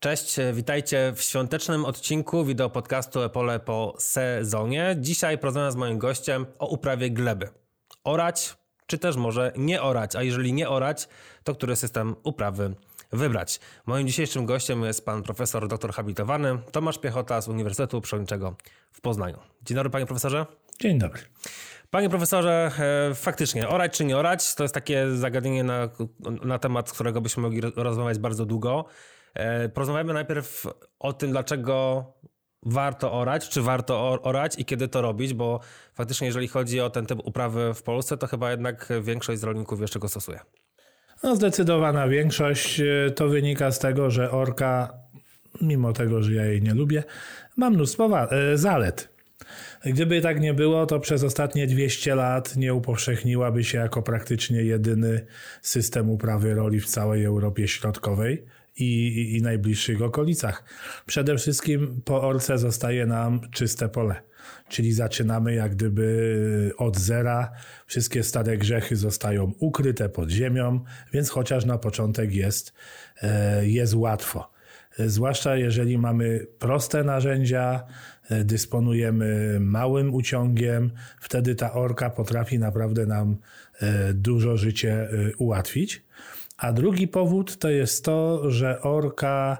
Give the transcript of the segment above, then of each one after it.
Cześć, witajcie w świątecznym odcinku wideo podcastu Epole po sezonie. Dzisiaj porozmawiam z moim gościem o uprawie gleby. Orać, czy też może nie orać, a jeżeli nie orać, to który system uprawy wybrać. Moim dzisiejszym gościem jest pan profesor doktor habilitowany Tomasz Piechota z Uniwersytetu Przyrodniczego w Poznaniu. Dzień dobry panie profesorze. Dzień dobry. Panie profesorze, e, faktycznie, orać czy nie orać, to jest takie zagadnienie na, na temat, którego byśmy mogli rozmawiać bardzo długo. E, porozmawiamy najpierw o tym, dlaczego warto orać, czy warto orać i kiedy to robić, bo faktycznie jeżeli chodzi o ten typ uprawy w Polsce, to chyba jednak większość z rolników jeszcze go stosuje. No zdecydowana większość e, to wynika z tego, że orka, mimo tego, że ja jej nie lubię, ma mnóstwo zalet. Gdyby tak nie było, to przez ostatnie 200 lat nie upowszechniłaby się jako praktycznie jedyny system uprawy roli w całej Europie Środkowej i, i, najbliższych okolicach. Przede wszystkim po orce zostaje nam czyste pole. Czyli zaczynamy jak gdyby od zera, wszystkie stare grzechy zostają ukryte pod ziemią, więc chociaż na początek jest, e, jest łatwo. Zwłaszcza jeżeli mamy proste narzędzia, e, dysponujemy małym uciągiem, wtedy ta orka potrafi naprawdę nam e, dużo życie ułatwić. A drugi powód to jest to, że orka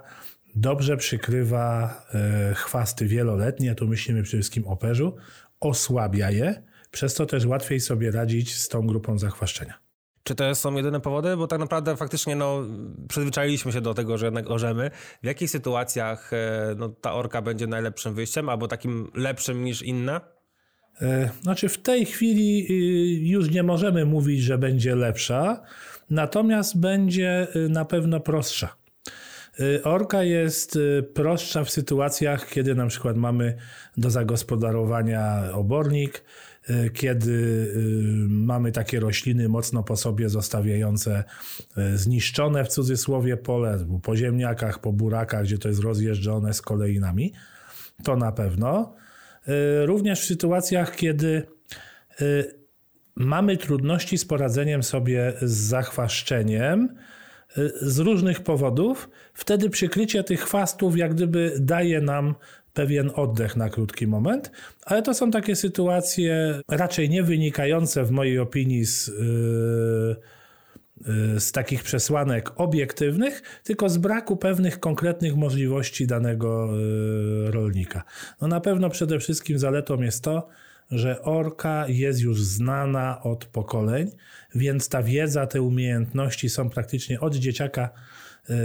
dobrze przykrywa e, chwasty wieloletnie, tu myślimy przede wszystkim o perzu, osłabia je, przez to też łatwiej sobie radzić z tą grupą zachwaszczenia. Czy to są jedyne powody? Bo tak naprawdę faktycznie no, przyzwyczailiśmy się do tego, że jednak orzemy. W jakich sytuacjach e, no, ta orka będzie najlepszym wyjściem albo takim lepszym niż inne? E, znaczy, w tej chwili y, już nie możemy mówić, że będzie lepsza, natomiast będzie y, na pewno prostsza. Y, orka jest prostsza w sytuacjach, kiedy na przykład mamy do zagospodarowania obornik, kiedy mamy takie rośliny mocno po sobie zostawiające zniszczone w cudzysłowie pole, po ziemniakach, po burakach, gdzie to jest rozjeżdżone z kolejnami. To na pewno. Y, również w sytuacjach, kiedy y, mamy trudności z poradzeniem sobie z zachwaszczeniem y, z różnych powodów, wtedy przykrycie tych chwastów jak gdyby daje nam pewien oddech na krótki moment, ale to są takie sytuacje raczej nie wynikające w mojej opinii z, z takich przesłanek obiektywnych, tylko z braku pewnych konkretnych możliwości danego rolnika. No na pewno przede wszystkim zaletą jest to, że orka jest już znana od pokoleń, więc ta wiedza, te umiejętności są praktycznie od dzieciaka yy,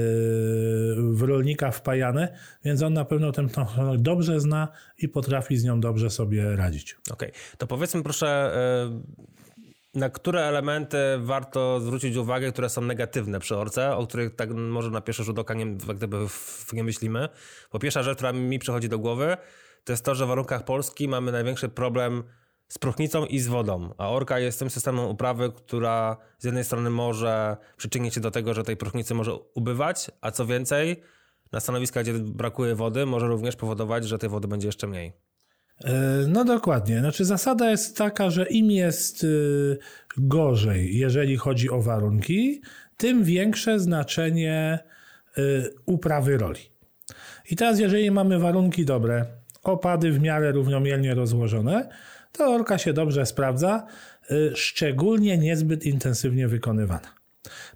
w rolnika wpajane, więc on na pewno tę technologię dobrze zna i potrafi z nią dobrze sobie radzić. Okej, okay. to powiedzmy proszę, yy, na które elementy warto zwrócić uwagę, które są negatywne przy orce, o których tak może na pierwszy rzut oka nie, gdyby nie myślimy? Bo pierwsza rzecz, która mi przychodzi do głowy, to jest to, że w warunkach Polski mamy największy problem z próchnicą i z wodą, a orka jest tym systemem uprawy, która z jednej strony może przyczynić się do tego, że tej próchnicy może ubywać, a co więcej, na stanowiskach, gdzie brakuje wody, może również powodować, że tej wody będzie jeszcze mniej. E, no dokładnie. Znaczy zasada jest taka, że im jest y, gorzej, jeżeli chodzi o warunki, tym większe znaczenie y, uprawy roli. I teraz, jeżeli mamy warunki dobre, opady w miarę równomiernie rozłożone, to orka się dobrze sprawdza, y, szczególnie niezbyt intensywnie wykonywana.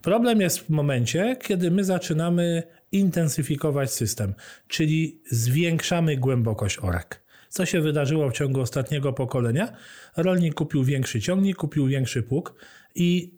Problem jest w momencie, kiedy my zaczynamy intensyfikować system, czyli zwiększamy głębokość orek. Co się wydarzyło w ciągu ostatniego pokolenia? Rolnik kupił większy ciągnik, kupił większy pług i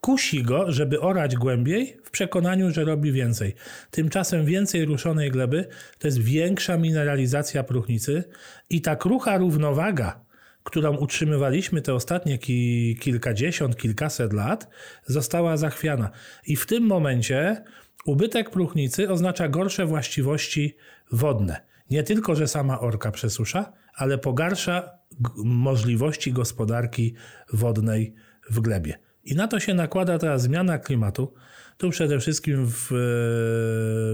kusi go, żeby orać głębiej w przekonaniu, że robi więcej. Tymczasem więcej ruszonej gleby to jest większa mineralizacja próchnicy i ta krucha równowaga, którą utrzymywaliśmy te ostatnie ki kilkadziesiąt, kilkaset lat, została zachwiana. I w tym momencie ubytek próchnicy oznacza gorsze właściwości wodne. Nie tylko, że sama orka przesusza, ale pogarsza możliwości gospodarki wodnej w glebie. I na to się nakłada teraz zmiana klimatu. Tu przede wszystkim w,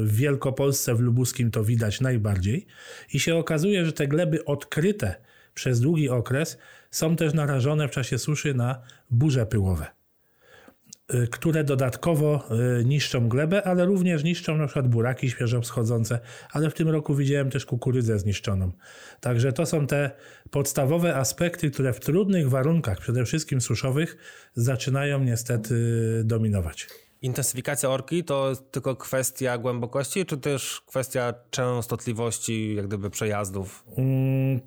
w Wielkopolsce, w Lubuskim to widać najbardziej. I się okazuje, że te gleby odkryte przez długi okres są też narażone w czasie suszy na burze pyłowe. Y, które dodatkowo y, niszczą glebę, ale również niszczą na przykład buraki świeżo wschodzące, ale w tym roku widziałem też kukurydzę zniszczoną. Także to są te podstawowe aspekty, które w trudnych warunkach, przede wszystkim suszowych, zaczynają niestety dominować. Intensyfikacja orki to tylko kwestia głębokości, czy też kwestia częstotliwości jak gdyby przejazdów? Mm,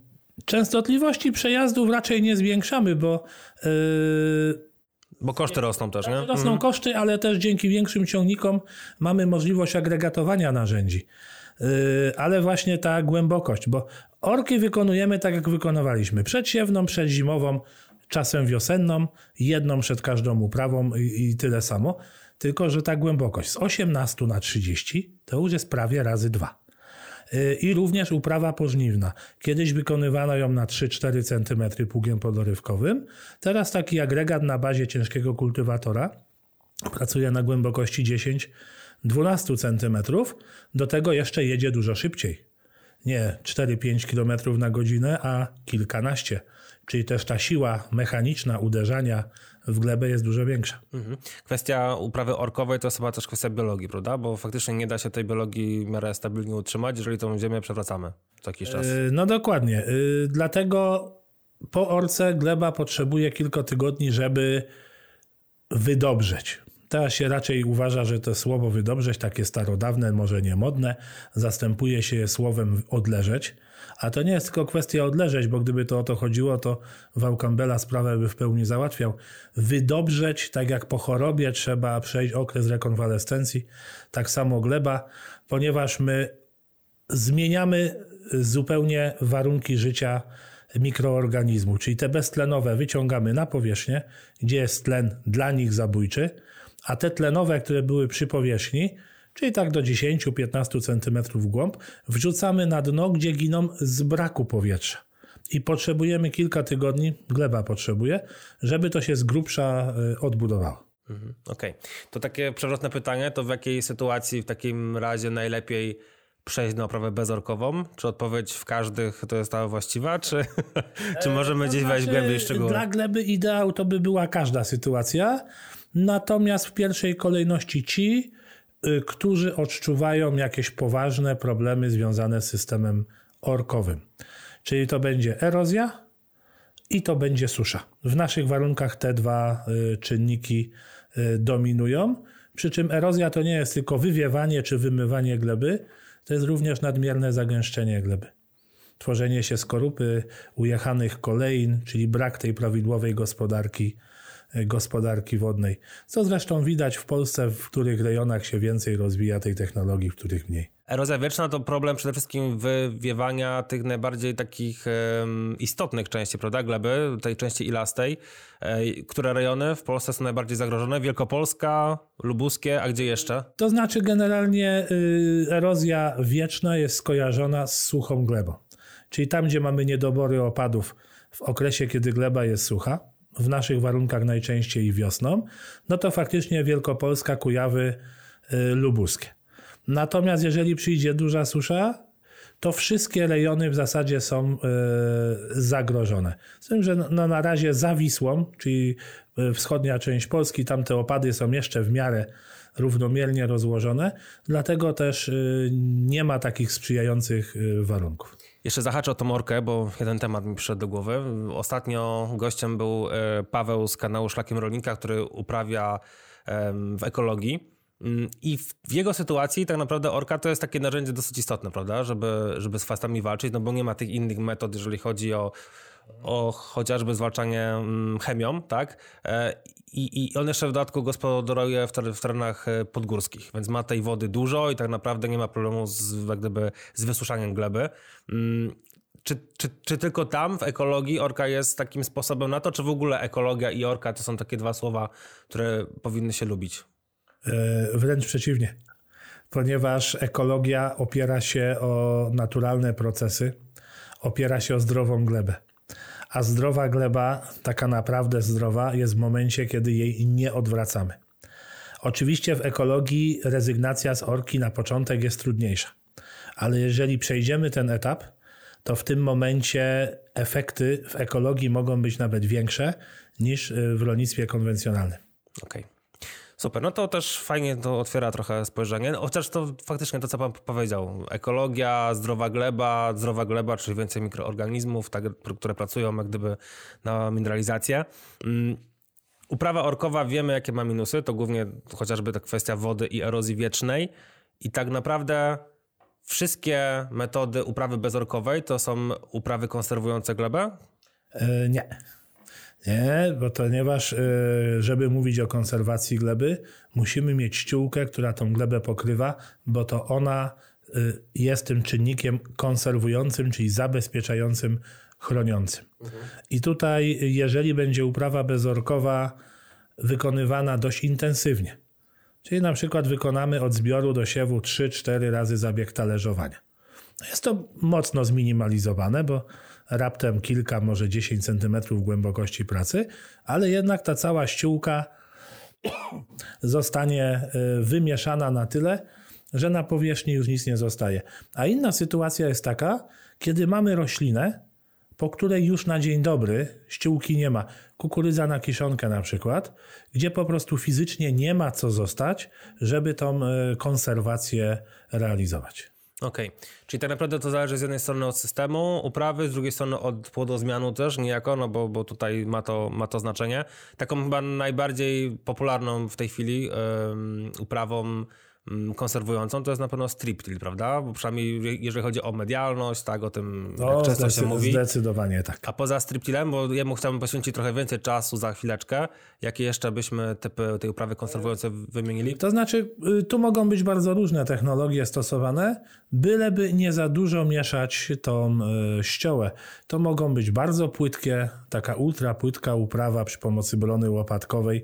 częstotliwości przejazdów raczej nie zwiększamy, bo yy, bo koszty rosną też, nie? Rosną mhm. koszty, ale też dzięki większym ciągnikom mamy możliwość agregatowania narzędzi. Yy, ale właśnie ta głębokość, bo orki wykonujemy tak, jak wykonywaliśmy. Przedsiewną, przedzimową, czasem wiosenną, jedną przed każdą uprawą i, i tyle samo. Tylko, że ta głębokość z 18 na 30 to już jest prawie razy dwa. Y, I również uprawa pożniwna. Kiedyś wykonywano ją na 3-4 cm pługiem podorywkowym. Teraz taki agregat na bazie ciężkiego kultywatora pracuje na głębokości 10-12 cm. Do tego jeszcze jedzie dużo szybciej. Nie 4-5 km na godzinę, a kilkanaście. Czyli też ta siła mechaniczna uderzania w glebę jest dużo większa. Mhm. Kwestia uprawy orkowej to jest chyba też kwestia biologii, prawda? Bo faktycznie nie da się tej biologii w miarę stabilnie utrzymać, jeżeli tą ziemię przewracamy co jakiś czas. Yy, no dokładnie. Yy, dlatego po orce gleba potrzebuje kilka tygodni, żeby wydobrzeć. Teraz się raczej uważa, że to słowo wydobrzeć, takie starodawne, może nie modne, zastępuje się je słowem odleżeć. A to nie jest tylko kwestia odleżeć, bo gdyby to o to chodziło, to wał Campbella sprawę by w pełni załatwiał. Wydobrzeć, tak jak po chorobie trzeba przejść okres rekonwalescencji, tak samo gleba, ponieważ my zmieniamy zupełnie warunki życia mikroorganizmu, czyli te beztlenowe wyciągamy na powierzchnię, gdzie jest tlen dla nich zabójczy, a te tlenowe, które były przy powierzchni, czyli tak do 10-15 cm w głąb, wrzucamy na dno, gdzie giną z braku powietrza. I potrzebujemy kilka tygodni, gleba potrzebuje, żeby to się z grubsza e, odbudowało. Mhm, Okej. Okay. To takie przewrotne pytanie, to w jakiej sytuacji w takim razie najlepiej przejść na oprawę bezorkową? Czy odpowiedź w każdych to jest ta właściwa, czy, czy możemy gdzieś znaczy, wejść głębiej szczegóły? Dla gleby ideał to by była każda sytuacja, natomiast w pierwszej kolejności ci, którzy odczuwają jakieś poważne problemy związane z systemem orkowym. Czyli to będzie erozja i to będzie susza. W naszych warunkach te dwa y, czynniki y, dominują. Przy czym erozja to nie jest tylko wywiewanie czy wymywanie gleby, to jest również nadmierne zagęszczenie gleby. Tworzenie się skorupy, ujechanych kolejn, czyli brak tej prawidłowej gospodarki gospodarki wodnej. Co zresztą widać w Polsce, w których rejonach się więcej rozwija tej technologii, w których mniej. Erozja wietrzna to problem przede wszystkim wywiewania tych najbardziej takich istotnych części, prawda, gleby, tej części ilastej. Które rejony w Polsce są najbardziej zagrożone? Wielkopolska, Lubuskie, a gdzie jeszcze? To znaczy generalnie y, erozja wieczna jest skojarzona z suchą glebą. Czyli tam, gdzie mamy niedobory opadów w okresie, kiedy gleba jest sucha, w naszych warunkach najczęściej wiosną, no to faktycznie Wielkopolska, Kujawy, y, Lubuskie. Natomiast jeżeli przyjdzie duża susza, to wszystkie rejony w zasadzie są y, zagrożone. Z tym, że no, na razie za Wisłą, czyli y, wschodnia część Polski, tam te opady są jeszcze w miarę równomiernie rozłożone, dlatego też nie ma takich sprzyjających warunków. Jeszcze zahaczę o tą orkę, bo jeden temat mi przyszedł do głowy. Ostatnio gościem był e, Paweł z kanału Szlakiem Rolnika, który uprawia w ekologii. Mm, I w jego sytuacji tak naprawdę orka to jest takie narzędzie dosyć istotne, prawda, żeby, żeby z fastami walczyć, no bo nie ma tych innych metod, jeżeli chodzi o, o chociażby zwalczanie mm, chemią, tak? I, I on jeszcze w dodatku gospodaruje w, w terenach e, podgórskich, więc ma tej wody dużo i tak naprawdę nie ma problemu z, jak gdyby, z wysuszaniem gleby. Mm, czy, czy, czy tylko tam w ekologii orka jest takim sposobem na to, czy w ogóle ekologia i orka to są takie dwa słowa, które powinny się lubić? E, wręcz przeciwnie, ponieważ ekologia opiera się o naturalne procesy, opiera się o zdrową glebę. A zdrowa gleba, taka naprawdę zdrowa, jest w momencie, kiedy jej nie odwracamy. Oczywiście w ekologii rezygnacja z orki na początek jest trudniejsza, ale jeżeli przejdziemy ten etap, to w tym momencie efekty w ekologii mogą być nawet większe niż w rolnictwie konwencjonalnym. Okej. Okay. Super, no to też fajnie to otwiera trochę spojrzenie, no, chociaż to faktycznie to, co pan powiedział, ekologia, zdrowa gleba, zdrowa gleba, czyli więcej mikroorganizmów, tak, które pracują jak gdyby na mineralizację. Mm, uprawa orkowa, wiemy jakie ma minusy, to głównie chociażby ta kwestia wody i erozji wiecznej i tak naprawdę wszystkie metody uprawy bezorkowej to są uprawy konserwujące glebę? E, nie. Nie, bo ponieważ, e, żeby mówić o konserwacji gleby, musimy mieć ściółkę, która tą glebę pokrywa, bo to ona e, jest tym czynnikiem konserwującym, czyli zabezpieczającym, chroniącym. Mhm. I tutaj, jeżeli będzie uprawa bezorkowa wykonywana dość intensywnie, czyli na przykład wykonamy od zbioru do siewu 3-4 razy zabieg talerzowania. No jest to mocno zminimalizowane, bo raptem kilka, może 10 centymetrów głębokości pracy, ale jednak ta cała ściółka zostanie e, wymieszana na tyle, że na powierzchni już nic nie zostaje. A inna sytuacja jest taka, kiedy mamy roślinę, po której już na dzień dobry ściółki nie ma. Kukurydza na kiszonkę na przykład, gdzie po prostu fizycznie nie ma co zostać, żeby tą e, konserwację realizować. Okej, okay. czyli tak naprawdę to zależy z jednej strony od systemu uprawy, z drugiej strony od płodozmianu też niejako, no bo, bo tutaj ma to, ma to znaczenie. Taką chyba najbardziej popularną w tej chwili um, uprawą konserwującą, to jest na pewno striptil, prawda? Bo przynajmniej jeżeli chodzi o medialność, tak, o tym no, jak często się mówi. Zdecydowanie tak. A poza striptilem, bo jemu chciałbym poświęcić trochę więcej czasu za chwileczkę, jakie jeszcze byśmy typy tej uprawy konserwujące wymienili? To znaczy, y, tu mogą być bardzo różne technologie stosowane, byleby nie za dużo mieszać tą y, ściołę. To mogą być bardzo płytkie, taka ultra płytka uprawa przy pomocy brony łopatkowej,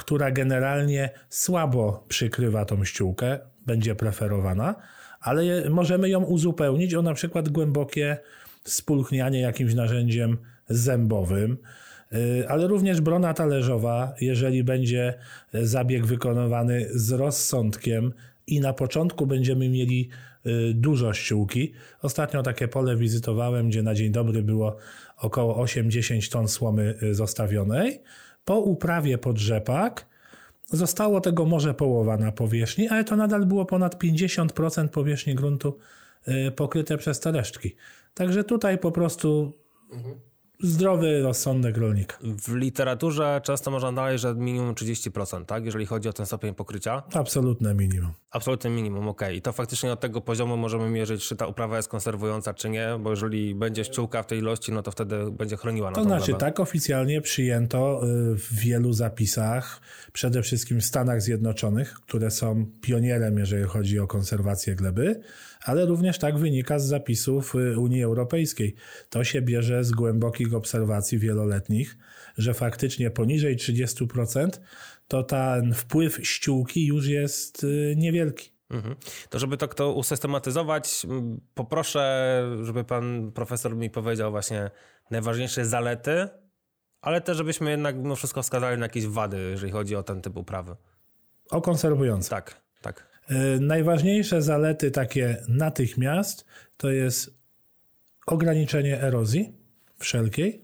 która generalnie słabo przykrywa tą ściółkę, będzie preferowana, ale możemy ją uzupełnić o na przykład głębokie spulchnianie jakimś narzędziem zębowym, y, ale również brona talerzowa, jeżeli będzie zabieg wykonywany z rozsądkiem i na początku będziemy mieli y, dużo ściółki. Ostatnio takie pole wizytowałem, gdzie na dzień dobry było około 8-10 ton słomy y, zostawionej po uprawie pod rzepak zostało tego może połowa na powierzchni, ale to nadal było ponad 50% powierzchni gruntu y, pokryte przez te resztki. Także tutaj po prostu mhm zdrowy rozsądek rolnika. W literaturze często można znaleźć, że minimum 30%, tak? Jeżeli chodzi o ten stopień pokrycia. Absolutne minimum. Absolutne minimum, okej. Okay. I to faktycznie od tego poziomu możemy mierzyć, czy ta uprawa jest konserwująca, czy nie, bo jeżeli będzie ściółka w tej ilości, no to wtedy będzie chroniła na To znaczy, glebę. tak oficjalnie przyjęto y, w wielu zapisach, przede wszystkim w Stanach Zjednoczonych, które są pionierem, jeżeli chodzi o konserwację gleby, ale również tak wynika z zapisów y, Unii Europejskiej. To się bierze z głębokich obserwacji wieloletnich, że faktycznie poniżej 30% to ten wpływ ściółki już jest y, niewielki. Mhm. To żeby to, to usystematyzować, poproszę, żeby pan profesor mi powiedział właśnie najważniejsze zalety, ale też żebyśmy jednak mimo wszystko wskazali na jakieś wady, jeżeli chodzi o ten typ uprawy. O konserwujące. Tak, tak. E, najważniejsze zalety takie natychmiast to jest ograniczenie erozji wszelkiej,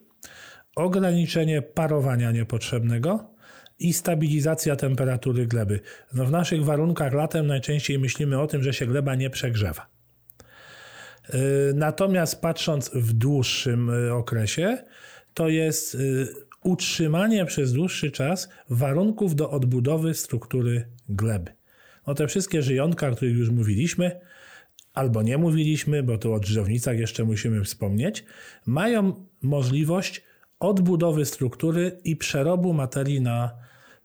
ograniczenie parowania niepotrzebnego i stabilizacja temperatury gleby. No w naszych warunkach latem najczęściej myślimy o tym, że się gleba nie przegrzewa. E, natomiast patrząc w dłuższym e, okresie, to jest utrzymanie przez dłuższy czas warunków do odbudowy struktury gleby no te wszystkie żyjątka, o których już mówiliśmy, albo nie mówiliśmy, bo tu o drzewnicach jeszcze musimy wspomnieć, mają możliwość odbudowy struktury i przerobu materii na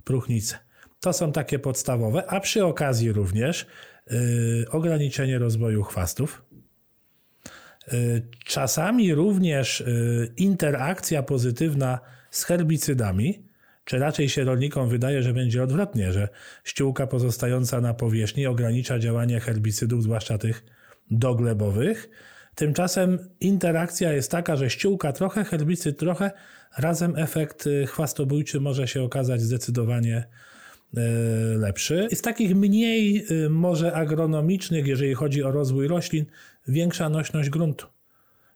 próchnicę. To są takie podstawowe, a przy okazji również yy, ograniczenie rozwoju chwastów. Yy, czasami również yy, interakcja pozytywna z herbicydami, czy raczej się rolnikom wydaje, że będzie odwrotnie, że ściółka pozostająca na powierzchni ogranicza działanie herbicydów, zwłaszcza tych doglebowych. Tymczasem interakcja jest taka, że ściółka trochę, herbicyd trochę, razem efekt y, chwastobójczy może się okazać zdecydowanie y, lepszy. Z takich mniej y, może agronomicznych, jeżeli chodzi o rozwój roślin, większa nośność gruntu.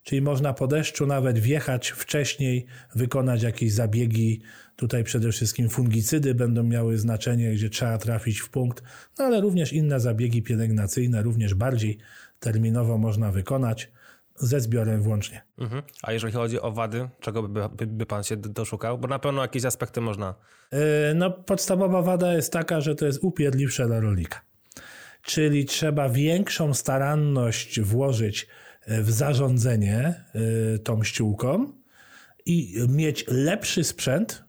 Czyli można po deszczu nawet wjechać wcześniej, wykonać jakieś zabiegi. Tutaj przede wszystkim fungicydy będą miały znaczenie, gdzie trzeba trafić w punkt, no ale również inne zabiegi pielęgnacyjne, również bardziej terminowo można wykonać ze zbiorem włącznie. Mhm. A jeżeli chodzi o wady, czego by, by, by pan się doszukał? Bo na pewno jakieś aspekty można. Yy, no, podstawowa wada jest taka, że to jest upierdliwsze dla rolnika. Czyli trzeba większą staranność włożyć w zarządzanie yy, tą ściółką i mieć lepszy sprzęt,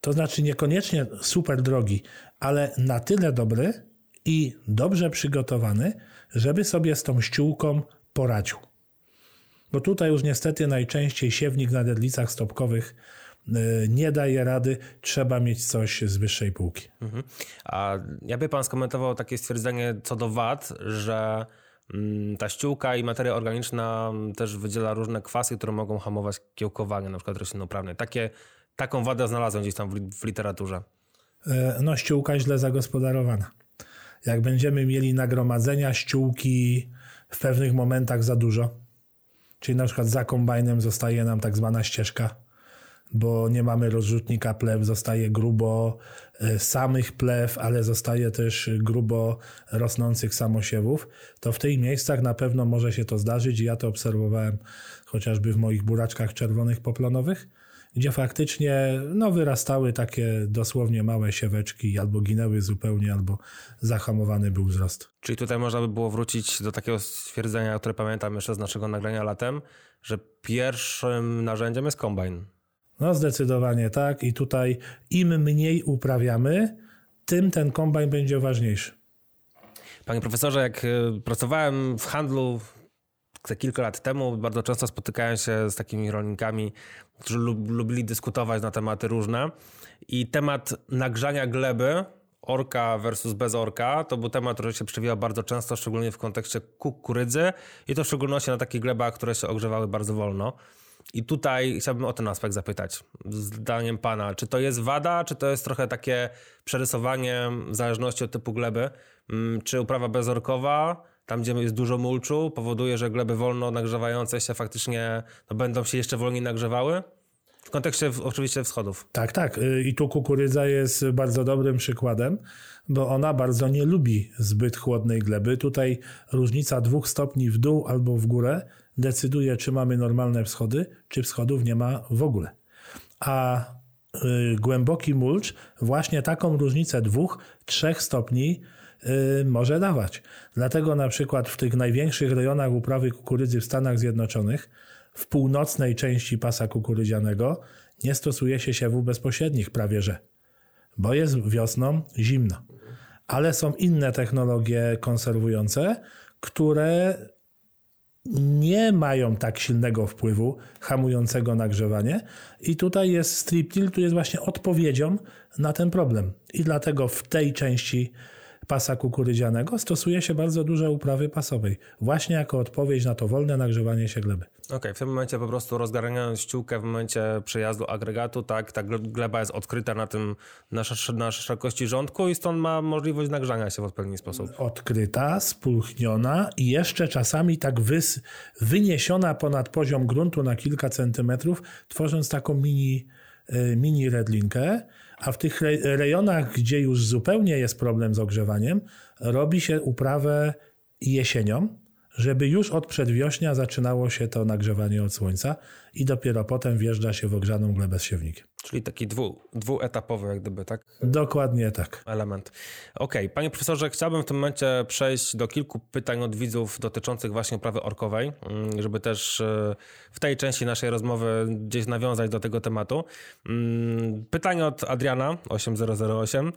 to znaczy niekoniecznie super drogi, ale na tyle dobry i dobrze przygotowany, żeby sobie z tą ściółką poradził. Bo tutaj już niestety najczęściej siewnik na dedlicach stopkowych y, nie daje rady, trzeba mieć coś z wyższej półki. Mhm. A jakby pan skomentował takie stwierdzenie co do wad, że ta ściółka i materia organiczna też wydziela różne kwasy, które mogą hamować kiełkowanie, na przykład roślinoprawne. Takie, taką wadę znalazłem gdzieś tam w, w literaturze. Y, no ściółka źle zagospodarowana. Jak będziemy mieli nagromadzenia ściółki w pewnych momentach za dużo. Czyli na przykład za kombajnem zostaje nam tak zwana ścieżka, bo nie mamy rozrzutnika plew, zostaje grubo e, samych plew, ale zostaje też grubo rosnących samosiewów, to w tych miejscach na pewno może się to zdarzyć ja to obserwowałem chociażby w moich buraczkach czerwonych poplonowych gdzie faktycznie no, wyrastały takie dosłownie małe sieweczki, albo ginęły zupełnie, albo zahamowany był wzrost. Czyli tutaj można by było wrócić do takiego stwierdzenia, które pamiętam jeszcze z naszego nagrania latem, że pierwszym narzędziem jest kombajn. No zdecydowanie tak i tutaj im mniej uprawiamy, tym ten kombajn będzie ważniejszy. Panie profesorze, jak e, pracowałem w handlu te kilka lat temu bardzo często spotykałem się z takimi rolnikami, którzy lub, lubili dyskutować na tematy różne. I temat nagrzania gleby, orka versus bez orka, to był temat, który się przewijał bardzo często, szczególnie w kontekście kukurydzy i to w szczególności na takich glebach, które się ogrzewały bardzo wolno. I tutaj chciałbym o ten aspekt zapytać, zdaniem pana, czy to jest wada, czy to jest trochę takie przerysowanie w zależności od typu gleby? Mm, czy uprawa bezorkowa tam gdzie jest dużo mulczu, powoduje, że gleby wolno nagrzewające się faktycznie no, będą się jeszcze wolniej nagrzewały? W kontekście oczywiście wschodów. Tak, tak. Y, I tu kukurydza jest bardzo dobrym przykładem, bo ona bardzo nie lubi zbyt chłodnej gleby. Tutaj różnica dwóch stopni w dół albo w górę decyduje, czy mamy normalne wschody, czy wschodów nie ma w ogóle. A y, głęboki mulcz właśnie taką różnicę dwóch, trzech stopni Y, może dawać. Dlatego na przykład w tych największych rejonach uprawy kukurydzy w Stanach Zjednoczonych, w północnej części pasa kukurydzianego, nie stosuje się siewów bezpośrednich prawie że, bo jest wiosną zimno. Ale są inne technologie konserwujące, które nie mają tak silnego wpływu hamującego nagrzewanie i tutaj jest strip till, tu jest właśnie odpowiedzią na ten problem. I dlatego w tej części pasa kukurydzianego stosuje się bardzo duże uprawy pasowej, właśnie jako odpowiedź na to wolne nagrzewanie się gleby. Okej, okay, w tym momencie po prostu rozgarniając ściółkę w momencie przejazdu agregatu, tak, ta gleba jest odkryta na tym, na, na szerokości rządku i stąd ma możliwość nagrzania się w odpowiedni sposób. Odkryta, spulchniona i jeszcze czasami tak wys, wyniesiona ponad poziom gruntu na kilka centymetrów, tworząc taką mini, y, mini redlinkę, a w tych rejonach, gdzie już zupełnie jest problem z ogrzewaniem, robi się uprawę jesienią, żeby już od przedwiośnia zaczynało się to nagrzewanie od słońca i dopiero potem wjeżdża się w ogrzaną glebę z siewnikiem. Czyli taki dwu, dwuetapowy jak gdyby, tak? Dokładnie tak. Element. Okej, okay. panie profesorze, chciałbym w tym momencie przejść do kilku pytań od widzów dotyczących właśnie uprawy orkowej, mm, żeby też e, w tej części naszej rozmowy gdzieś nawiązać do tego tematu. Mm, pytanie od Adriana 8008.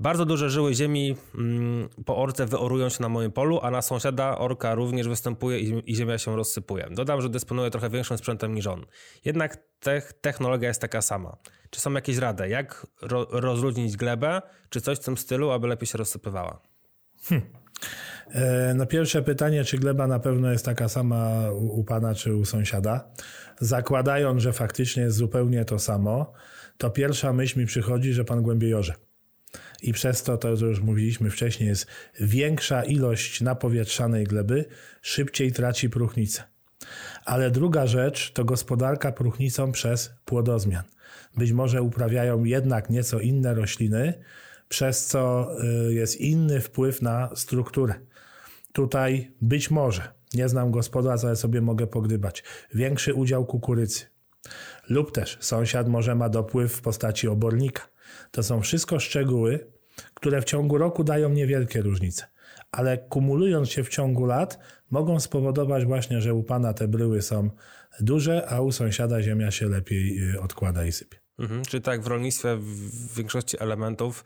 Bardzo duże żyły ziemi mm, po orce wyorują się na moim polu, a na sąsiada orka również występuje i, ziemia się rozsypuje. Dodam, że dysponuję trochę większym sprzętem niż on. Jednak technologia jest taka sama. Czy są jakieś rady, jak ro, rozluźnić glebę, czy coś w tym stylu, aby lepiej się rozsypywała? Hmm. E, no pierwsze pytanie, czy gleba na pewno jest taka sama u, u pana czy u sąsiada? Zakładając, że faktycznie jest zupełnie to samo, to pierwsza myśl mi przychodzi, że pan głębiej orze i przez to, to co już mówiliśmy wcześniej, jest większa ilość napowietrzanej gleby, szybciej traci próchnicę. Ale druga rzecz to gospodarka próchnicą przez płodozmian. Być może uprawiają jednak nieco inne rośliny, przez co y, jest inny wpływ na strukturę. Tutaj być może, nie znam gospodarstwa, ale sobie mogę pogdybać, większy udział kukurydzy. Lub też sąsiad może ma dopływ w postaci obornika. To są wszystko szczegóły, które w ciągu roku dają niewielkie różnice, ale kumulując się w ciągu lat, mogą spowodować właśnie, że u pana te bryły są duże, a u sąsiada ziemia się lepiej y, odkłada i sypie. Mhm, czyli tak w rolnictwie w większości elementów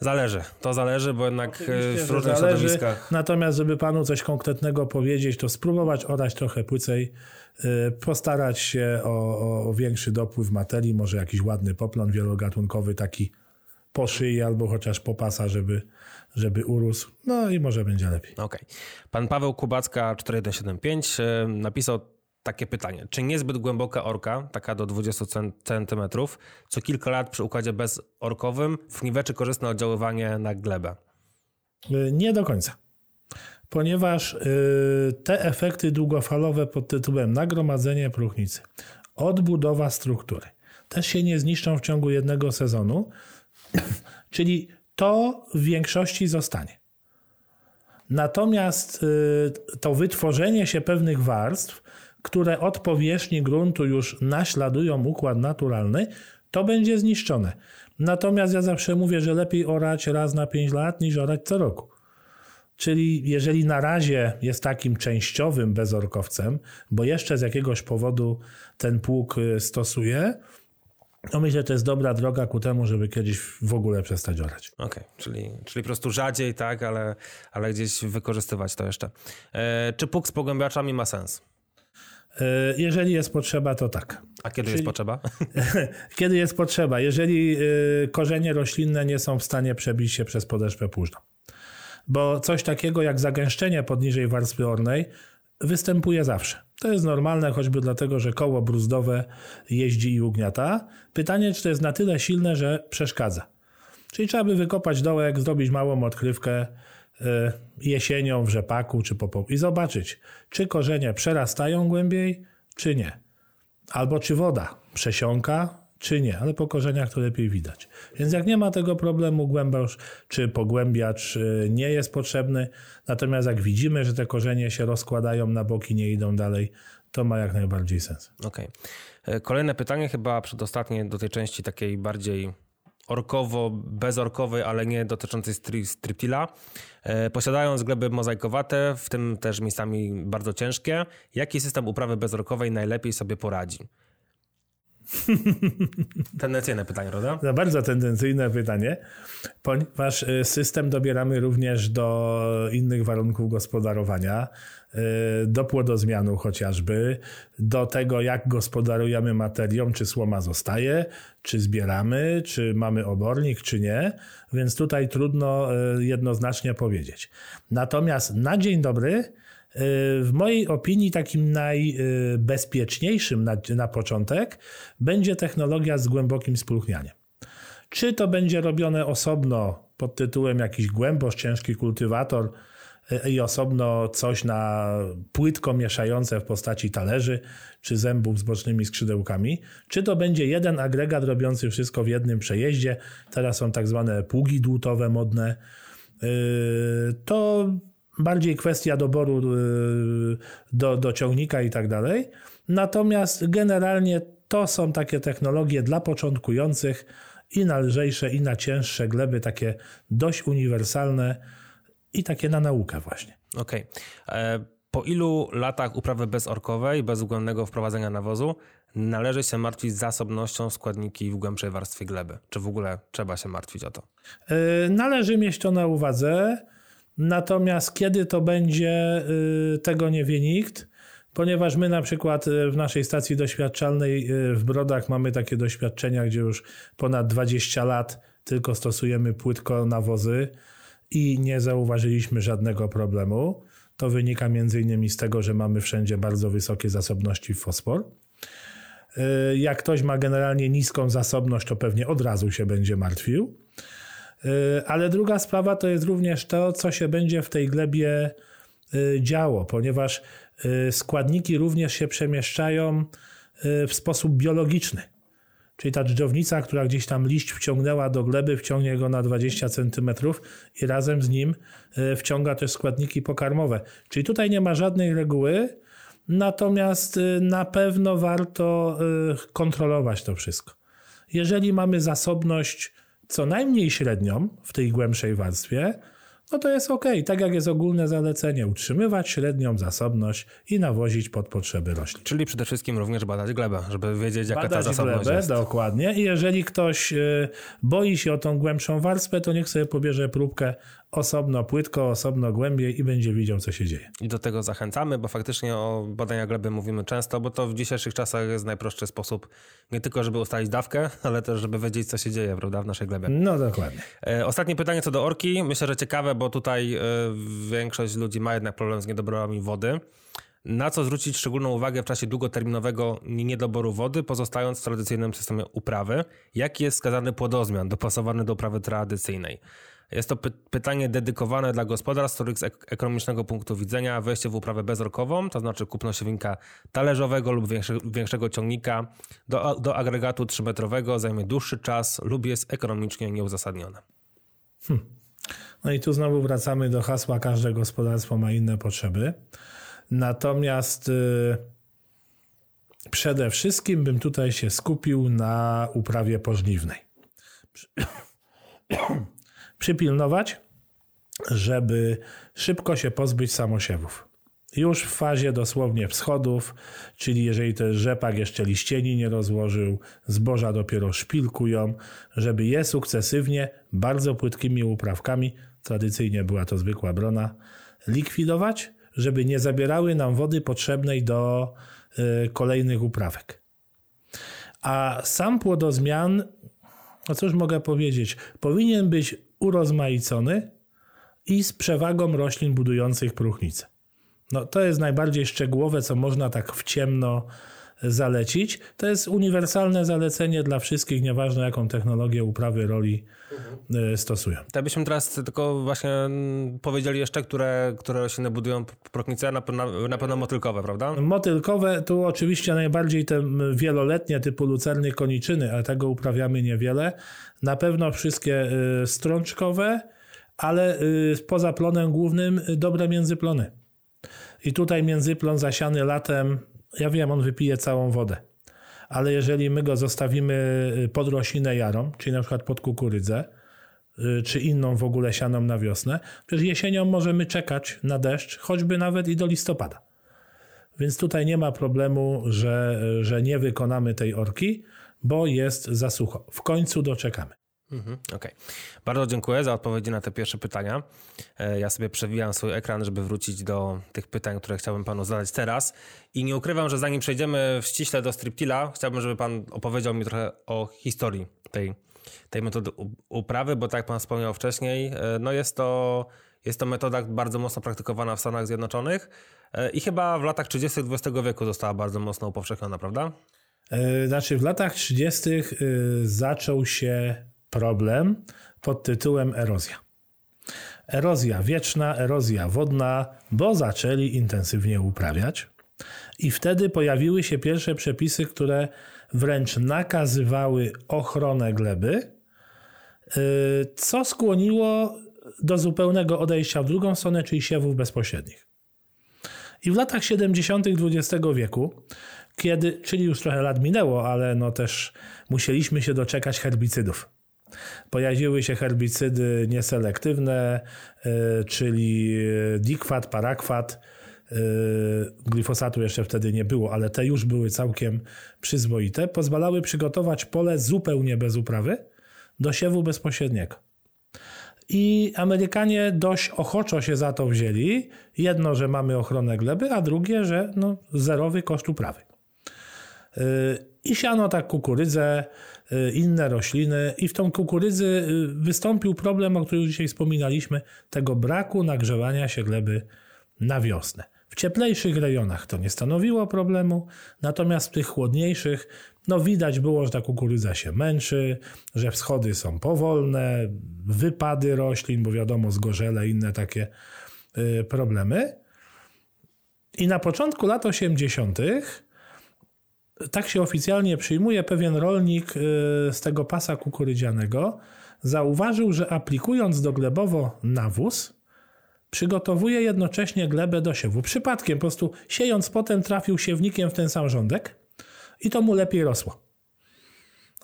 Zależy. To zależy, bo jednak y, Oczywiście, w różnych zależy. środowiskach. Natomiast, żeby panu coś konkretnego powiedzieć, to spróbować orać trochę płycej, postarać się o, o, większy dopływ materii, może jakiś ładny poplon wielogatunkowy, taki po szyi albo chociaż po pasa, żeby, żeby urósł. No i może będzie lepiej. Okej. Okay. Pan Paweł Kubacka 4175 napisał takie pytanie. Czy niezbyt głęboka orka, taka do 20 cm, co kilka lat przy układzie bezorkowym wniweczy korzystne oddziaływanie na glebę? Y, nie do końca. Ponieważ y, te efekty długofalowe pod tytułem nagromadzenie próchnicy, odbudowa struktury, też się nie zniszczą w ciągu jednego sezonu, czyli to w większości zostanie. Natomiast y, to wytworzenie się pewnych warstw które od powierzchni gruntu już naśladują układ naturalny, to będzie zniszczone. Natomiast ja zawsze mówię, że lepiej orać raz na 5 lat niż orać co roku. Czyli jeżeli na razie jest takim częściowym bezorkowcem, bo jeszcze z jakiegoś powodu ten pług y, stosuje, to myślę, że to jest dobra droga ku temu, żeby kiedyś w ogóle przestać orać. Okej, okay, czyli, czyli po prostu rzadziej, tak, ale, ale gdzieś wykorzystywać to jeszcze. E, czy pług z pogłębiaczami ma sens? E, jeżeli jest potrzeba, to tak. A kiedy Czyli, jest potrzeba? kiedy jest potrzeba. Jeżeli e, korzenie roślinne nie są w stanie przebić się przez podeszwę płużną. Bo coś takiego jak zagęszczenie poniżej warstwy ornej występuje zawsze. To jest normalne, choćby dlatego, że koło bruzdowe jeździ i ugniata. Pytanie, czy to jest na tyle silne, że przeszkadza. Czyli trzeba by wykopać dołek, zrobić małą odkrywkę, Y, jesienią w rzepaku czy po i zobaczyć, czy korzenie przerastają głębiej, czy nie. Albo czy woda przesiąka, czy nie, ale po korzeniach to lepiej widać. Więc jak nie ma tego problemu, głębiarz czy pogłębiacz y, nie jest potrzebny, natomiast jak widzimy, że te korzenie się rozkładają na boki, nie idą dalej, to ma jak najbardziej sens. Okej. Okay. Kolejne pytanie, chyba przedostatnie do tej części takiej bardziej orkowo-bezorkowej, ale nie dotyczącej striptila. E, posiadając gleby mozaikowate, w tym też miejscami bardzo ciężkie, jaki system uprawy bezorkowej najlepiej sobie poradzi? Tendencyjne pytanie, prawda? Bardzo tendencyjne pytanie, ponieważ y, system dobieramy również do innych warunków gospodarowania, y, do płodozmianu chociażby, do tego jak gospodarujemy materią, czy słoma zostaje, czy zbieramy, czy mamy obornik, czy nie, więc tutaj trudno y, jednoznacznie powiedzieć. Natomiast na dzień dobry w mojej opinii takim najbezpieczniejszym na, na początek będzie technologia z głębokim spróchnianiem. Czy to będzie robione osobno pod tytułem jakiś głębosz ciężki kultywator e, i osobno coś na płytko mieszające w postaci talerzy czy zębów z bocznymi skrzydełkami, czy to będzie jeden agregat robiący wszystko w jednym przejeździe, teraz są tak zwane pługi dłutowe modne, e, to bardziej kwestia doboru y, do, do ciągnika i tak dalej. Natomiast generalnie to są takie technologie dla początkujących i na lżejsze, i na cięższe gleby, takie dość uniwersalne i takie na naukę właśnie. Okej. Okay. E, po ilu latach uprawy bezorkowej, bez względnego wprowadzenia nawozu, należy się martwić zasobnością składniki w głębszej warstwie gleby? Czy w ogóle trzeba się martwić o to? E, należy mieć to na uwadze. Natomiast kiedy to będzie, y, tego nie wie nikt, ponieważ my na przykład y, w naszej stacji doświadczalnej y, w Brodach mamy takie doświadczenia, gdzie już ponad 20 lat tylko stosujemy płytko nawozy i nie zauważyliśmy żadnego problemu. To wynika między innymi z tego, że mamy wszędzie bardzo wysokie zasobności w fosfor. Jak ktoś ma generalnie niską zasobność, to pewnie od razu się będzie martwił. Y, ale druga sprawa to jest również to, co się będzie w tej glebie y, działo, ponieważ y, składniki również się przemieszczają w sposób biologiczny. Czyli ta dżdżownica, która gdzieś tam liść wciągnęła do gleby, wciągnie go na 20 cm i razem z nim wciąga też składniki pokarmowe. Czyli tutaj nie ma żadnej reguły, natomiast na pewno warto kontrolować to wszystko. Jeżeli mamy zasobność co najmniej średnią w tej głębszej warstwie, no to jest ok. Tak jak jest ogólne zalecenie, utrzymywać średnią zasobność i nawozić pod potrzeby roślin. Czyli przede wszystkim również badać glebę, żeby wiedzieć, jaka badać ta zasobność glebę, jest. dokładnie. I jeżeli ktoś y, boi się o tą głębszą warstwę, to niech sobie pobierze próbkę osobno płytko, osobno głębiej i będzie widział, co się dzieje. I do tego zachęcamy, bo faktycznie o badania gleby mówimy często, bo to w dzisiejszych czasach jest najprostszy sposób nie tylko, żeby ustalić dawkę, ale też, żeby wiedzieć, co się dzieje prawda, w naszej glebie. No dokładnie. E, ostatnie pytanie co do orki. Myślę, że ciekawe, bo tutaj e, większość ludzi ma jednak problem z niedoborami wody. Na co zwrócić szczególną uwagę w czasie długoterminowego niedoboru wody, pozostając w tradycyjnym systemie uprawy? Jaki jest wskazany płodozmian dopasowany do uprawy tradycyjnej? Jest to py pytanie dedykowane dla gospodarstw, których z ek ekonomicznego punktu widzenia wejście w uprawę bezrokową, to znaczy kupno siewnika talerzowego lub większe, większego ciągnika do, do agregatu 3-metrowego zajmie dłuższy czas lub jest ekonomicznie nieuzasadnione. Hmm. No i tu znowu wracamy do hasła, każde gospodarstwo ma inne potrzeby. Natomiast yy, przede wszystkim bym tutaj się skupił na uprawie pożniwnej przypilnować, żeby szybko się pozbyć samosiewów. Już w fazie dosłownie wschodów, czyli jeżeli ten rzepak jeszcze liścieni nie rozłożył, zboża dopiero szpilkują, żeby je sukcesywnie, bardzo płytkimi uprawkami, tradycyjnie była to zwykła brona, likwidować, żeby nie zabierały nam wody potrzebnej do y, kolejnych uprawek. A sam płodozmian, no cóż mogę powiedzieć, powinien być urozmaicony i z przewagą roślin budujących próchnicę. No, to jest najbardziej szczegółowe, co można tak w ciemno zalecić. To jest uniwersalne zalecenie dla wszystkich, nieważne jaką technologię uprawy roli mhm. stosują. To byśmy teraz tylko właśnie powiedzieli jeszcze, które, które rośliny budują próchnicę, na, na, na pewno motylkowe, prawda? Motylkowe, tu oczywiście najbardziej te wieloletnie typu lucerny, koniczyny, a tego uprawiamy niewiele. Na pewno wszystkie y, strączkowe, ale y, poza plonem głównym dobre międzyplony. I tutaj międzyplon zasiany latem ja wiem, on wypije całą wodę. Ale jeżeli my go zostawimy y, pod roślinę jarą, czyli na przykład pod kukurydzę, y, czy inną w ogóle sianą na wiosnę, przecież jesienią możemy czekać na deszcz, choćby nawet i do listopada. Więc tutaj nie ma problemu, że, że nie wykonamy tej orki, bo jest za sucho. W końcu doczekamy. Mhm, Okej. Okay. Bardzo dziękuję za odpowiedzi na te pierwsze pytania. E, ja sobie przewijam swój ekran, żeby wrócić do tych pytań, które chciałbym panu zadać teraz. I nie ukrywam, że zanim przejdziemy ściśle do striptila, chciałbym, żeby pan opowiedział mi trochę o historii tej, tej metody uprawy, bo tak jak pan wspomniał wcześniej, e, no jest to, jest to metoda bardzo mocno praktykowana w Stanach Zjednoczonych e, i chyba w latach 30. XX wieku została bardzo mocno upowszechniona, prawda? Znaczy w latach 30. zaczął się problem pod tytułem erozja. Erozja wieczna, erozja wodna, bo zaczęli intensywnie uprawiać. I wtedy pojawiły się pierwsze przepisy, które wręcz nakazywały ochronę gleby, y, co skłoniło do zupełnego odejścia w drugą stronę, czyli siewów bezpośrednich. I w latach 70. XX wieku, kiedy, czyli już trochę lat minęło, ale no też musieliśmy się doczekać herbicydów. Pojawiły się herbicydy nieselektywne, e, czyli dikwat, parakwat. E, glifosatu jeszcze wtedy nie było, ale te już były całkiem przyzwoite. Pozwalały przygotować pole zupełnie bez uprawy do siewu bezpośredniego. I Amerykanie dość ochoczo się za to wzięli. Jedno, że mamy ochronę gleby, a drugie, że no, zerowy koszt uprawy. I siano tak kukurydzę, Y, inne rośliny i w tą kukurydzy wystąpił problem, o którym dzisiaj wspominaliśmy, tego braku nagrzewania się gleby na wiosnę. W cieplejszych rejonach to nie stanowiło problemu, natomiast w tych chłodniejszych no widać było, że ta kukurydza się męczy, że wschody są powolne, wypady roślin, bo wiadomo, zgorzele, inne takie y, problemy. I na początku lat 80., tak się oficjalnie przyjmuje, pewien rolnik y, z tego pasa kukurydzianego zauważył, że aplikując doglebowo nawóz, przygotowuje jednocześnie glebę do siewu. Przypadkiem, po prostu siejąc potem trafił siewnikiem w ten sam rządek i to mu lepiej rosło.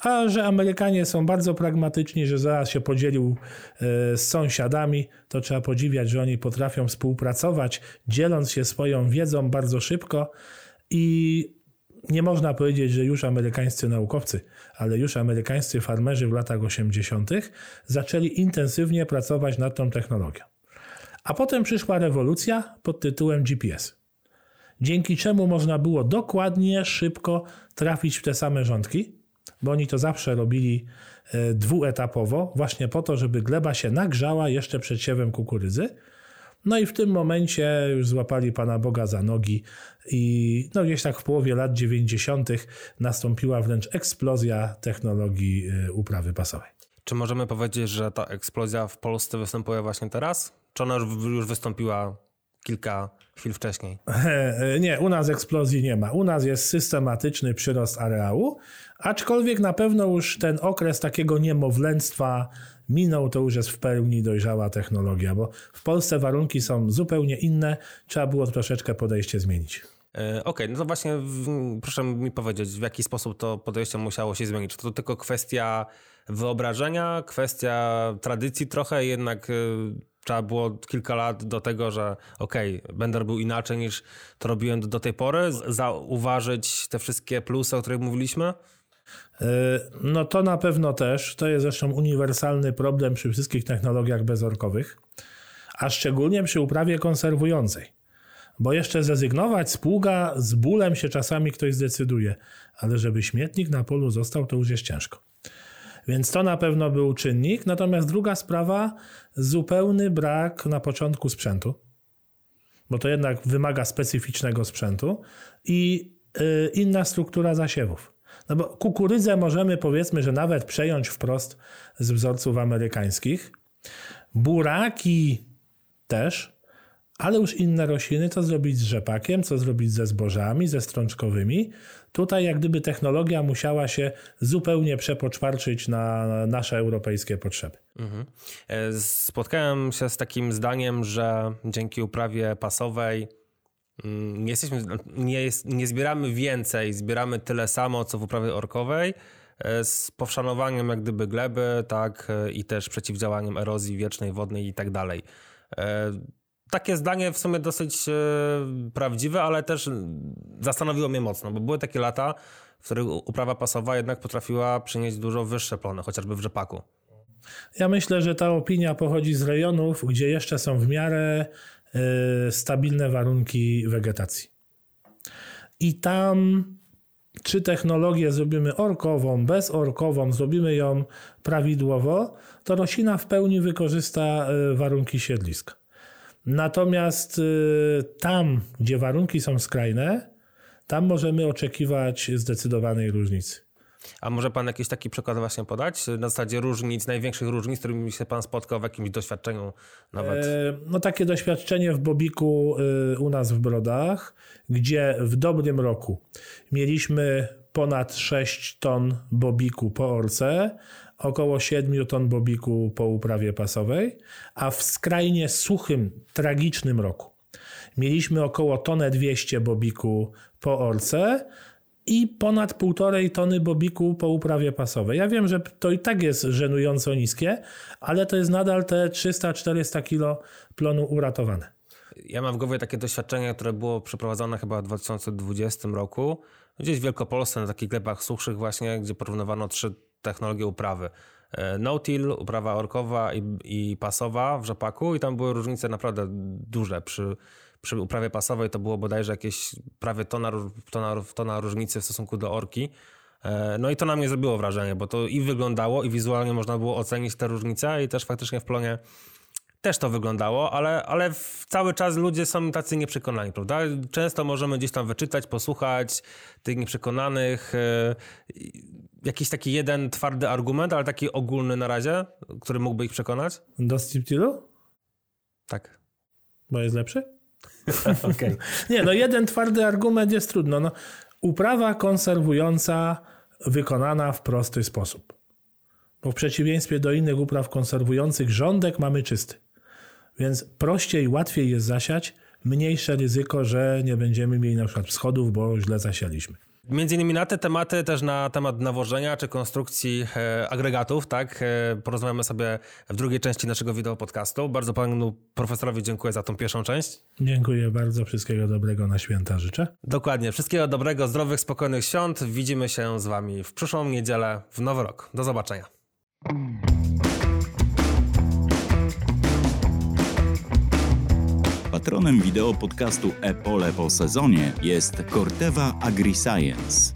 A że Amerykanie są bardzo pragmatyczni, że zaraz się podzielił e, z sąsiadami, to trzeba podziwiać, że oni potrafią współpracować, dzieląc się swoją wiedzą bardzo szybko i nie można powiedzieć, że już amerykańscy naukowcy, ale już amerykańscy farmerzy w latach 80. zaczęli intensywnie pracować nad tą technologią. A potem przyszła rewolucja pod tytułem GPS, dzięki czemu można było dokładnie, szybko trafić w te same rządki, bo oni to zawsze robili e, dwuetapowo, właśnie po to, żeby gleba się nagrzała jeszcze przed siewem kukurydzy. No i w tym momencie już złapali Pana Boga za nogi i no gdzieś tak w połowie lat 90. nastąpiła wręcz eksplozja technologii e, uprawy pasowej. Czy możemy powiedzieć, że ta eksplozja w Polsce występuje właśnie teraz? Czy ona już wystąpiła kilka chwil wcześniej? Nie, u nas eksplozji nie ma. U nas jest systematyczny przyrost areału, aczkolwiek na pewno już ten okres takiego niemowlęctwa minął, to już jest w pełni dojrzała technologia, bo w Polsce warunki są zupełnie inne, trzeba było troszeczkę podejście zmienić. E, okej, okay, no to właśnie proszę mi powiedzieć, w jaki sposób to podejście musiało się zmienić. Czy to tylko kwestia wyobrażenia, kwestia tradycji trochę, jednak e, trzeba było kilka lat do tego, że okej, okay, będę robił inaczej niż to robiłem do, do tej pory, zauważyć te wszystkie plusy, o których mówiliśmy? E, no to na pewno też. To jest zresztą uniwersalny problem przy wszystkich technologiach bezorkowych, a szczególnie przy uprawie konserwującej. Bo jeszcze zrezygnować z pługa z bólem się czasami ktoś zdecyduje, ale żeby śmietnik na polu został, to już jest ciężko. Więc to na pewno był czynnik. Natomiast druga sprawa, zupełny brak na początku sprzętu, bo to jednak wymaga specyficznego sprzętu i y, inna struktura zasiewów. No bo kukurydzę możemy powiedzmy, że nawet przejąć wprost z wzorców amerykańskich. Buraki też, ale już inne rośliny, co zrobić z rzepakiem, co zrobić ze zbożami, ze strączkowymi. Tutaj jak gdyby technologia musiała się zupełnie przepoczwarczyć na nasze europejskie potrzeby. Mhm. E, spotkałem się z takim zdaniem, że dzięki uprawie pasowej nie, jesteśmy, nie, jest, nie zbieramy więcej, zbieramy tyle samo, co w uprawie orkowej, e, z powszanowaniem jak gdyby gleby, tak, e, i też przeciwdziałaniem erozji wiecznej, wodnej i tak dalej takie zdanie w sumie dosyć e, prawdziwe, ale też zastanowiło mnie mocno, bo były takie lata, w których uprawa pasowa jednak potrafiła przynieść dużo wyższe plony, chociażby w rzepaku. Ja myślę, że ta opinia pochodzi z rejonów, gdzie jeszcze są w miarę stabilne warunki wegetacji. I tam czy technologię zrobimy orkową, bezorkową, zrobimy ją prawidłowo, to roślina w pełni wykorzysta y, warunki siedliska. Natomiast y, tam, gdzie warunki są skrajne, tam możemy oczekiwać zdecydowanej różnicy. A może pan jakiś taki przykład właśnie podać? Na zasadzie różnic, największych różnic, z którymi się pan spotkał w jakimś doświadczeniu nawet? E, no takie doświadczenie w Bobiku y, u nas w Brodach, gdzie w dobrym roku mieliśmy ponad 6 ton Bobiku po orce, około 7 ton bobiku po uprawie pasowej, a w skrajnie suchym, tragicznym roku mieliśmy około tonę 200 bobiku po orce i ponad półtorej tony bobiku po uprawie pasowej. Ja wiem, że to i tak jest żenująco niskie, ale to jest nadal te 300-400 kilo plonu uratowane. Ja mam w głowie takie doświadczenie, które było przeprowadzone chyba w 2020 roku, gdzieś w Wielkopolsce, na takich glebach suchszych właśnie, gdzie porównywano trzy technologie uprawy. E, no-till, uprawa orkowa i, i pasowa w rzepaku i tam były różnice naprawdę duże. Przy, przy uprawie pasowej to było bodajże jakieś prawie tona, tona, tona różnicy w stosunku do orki. E, no i to na mnie zrobiło wrażenie, bo to i wyglądało, i wizualnie można było ocenić te różnice, i też faktycznie w plonie też to wyglądało, ale, ale cały czas ludzie są tacy nieprzekonani, prawda? Często możemy gdzieś tam wyczytać, posłuchać tych nieprzekonanych. E, jakiś taki jeden twardy argument, ale taki ogólny na razie, który mógłby ich przekonać? Do Steel Tak. Bo jest lepszy? okay. Nie, no jeden twardy argument jest trudno. No, uprawa konserwująca wykonana w prosty sposób. Bo w przeciwieństwie do innych upraw konserwujących, rządek mamy czysty. Więc prościej, łatwiej jest zasiać, mniejsze ryzyko, że nie będziemy mieli na przykład wschodów, bo źle zasialiśmy. Między innymi na te tematy, też na temat nawożenia czy konstrukcji e, agregatów, tak, e, porozmawiamy sobie w drugiej części naszego wideo podcastu. Bardzo panu profesorowi dziękuję za tą pierwszą część. Dziękuję bardzo, wszystkiego dobrego na święta życzę. Dokładnie, wszystkiego dobrego, zdrowych, spokojnych świąt. Widzimy się z wami w przyszłą niedzielę, w nowy rok. Do zobaczenia. Patronem wideo podcastu Epole po sezonie jest Corteva AgriScience.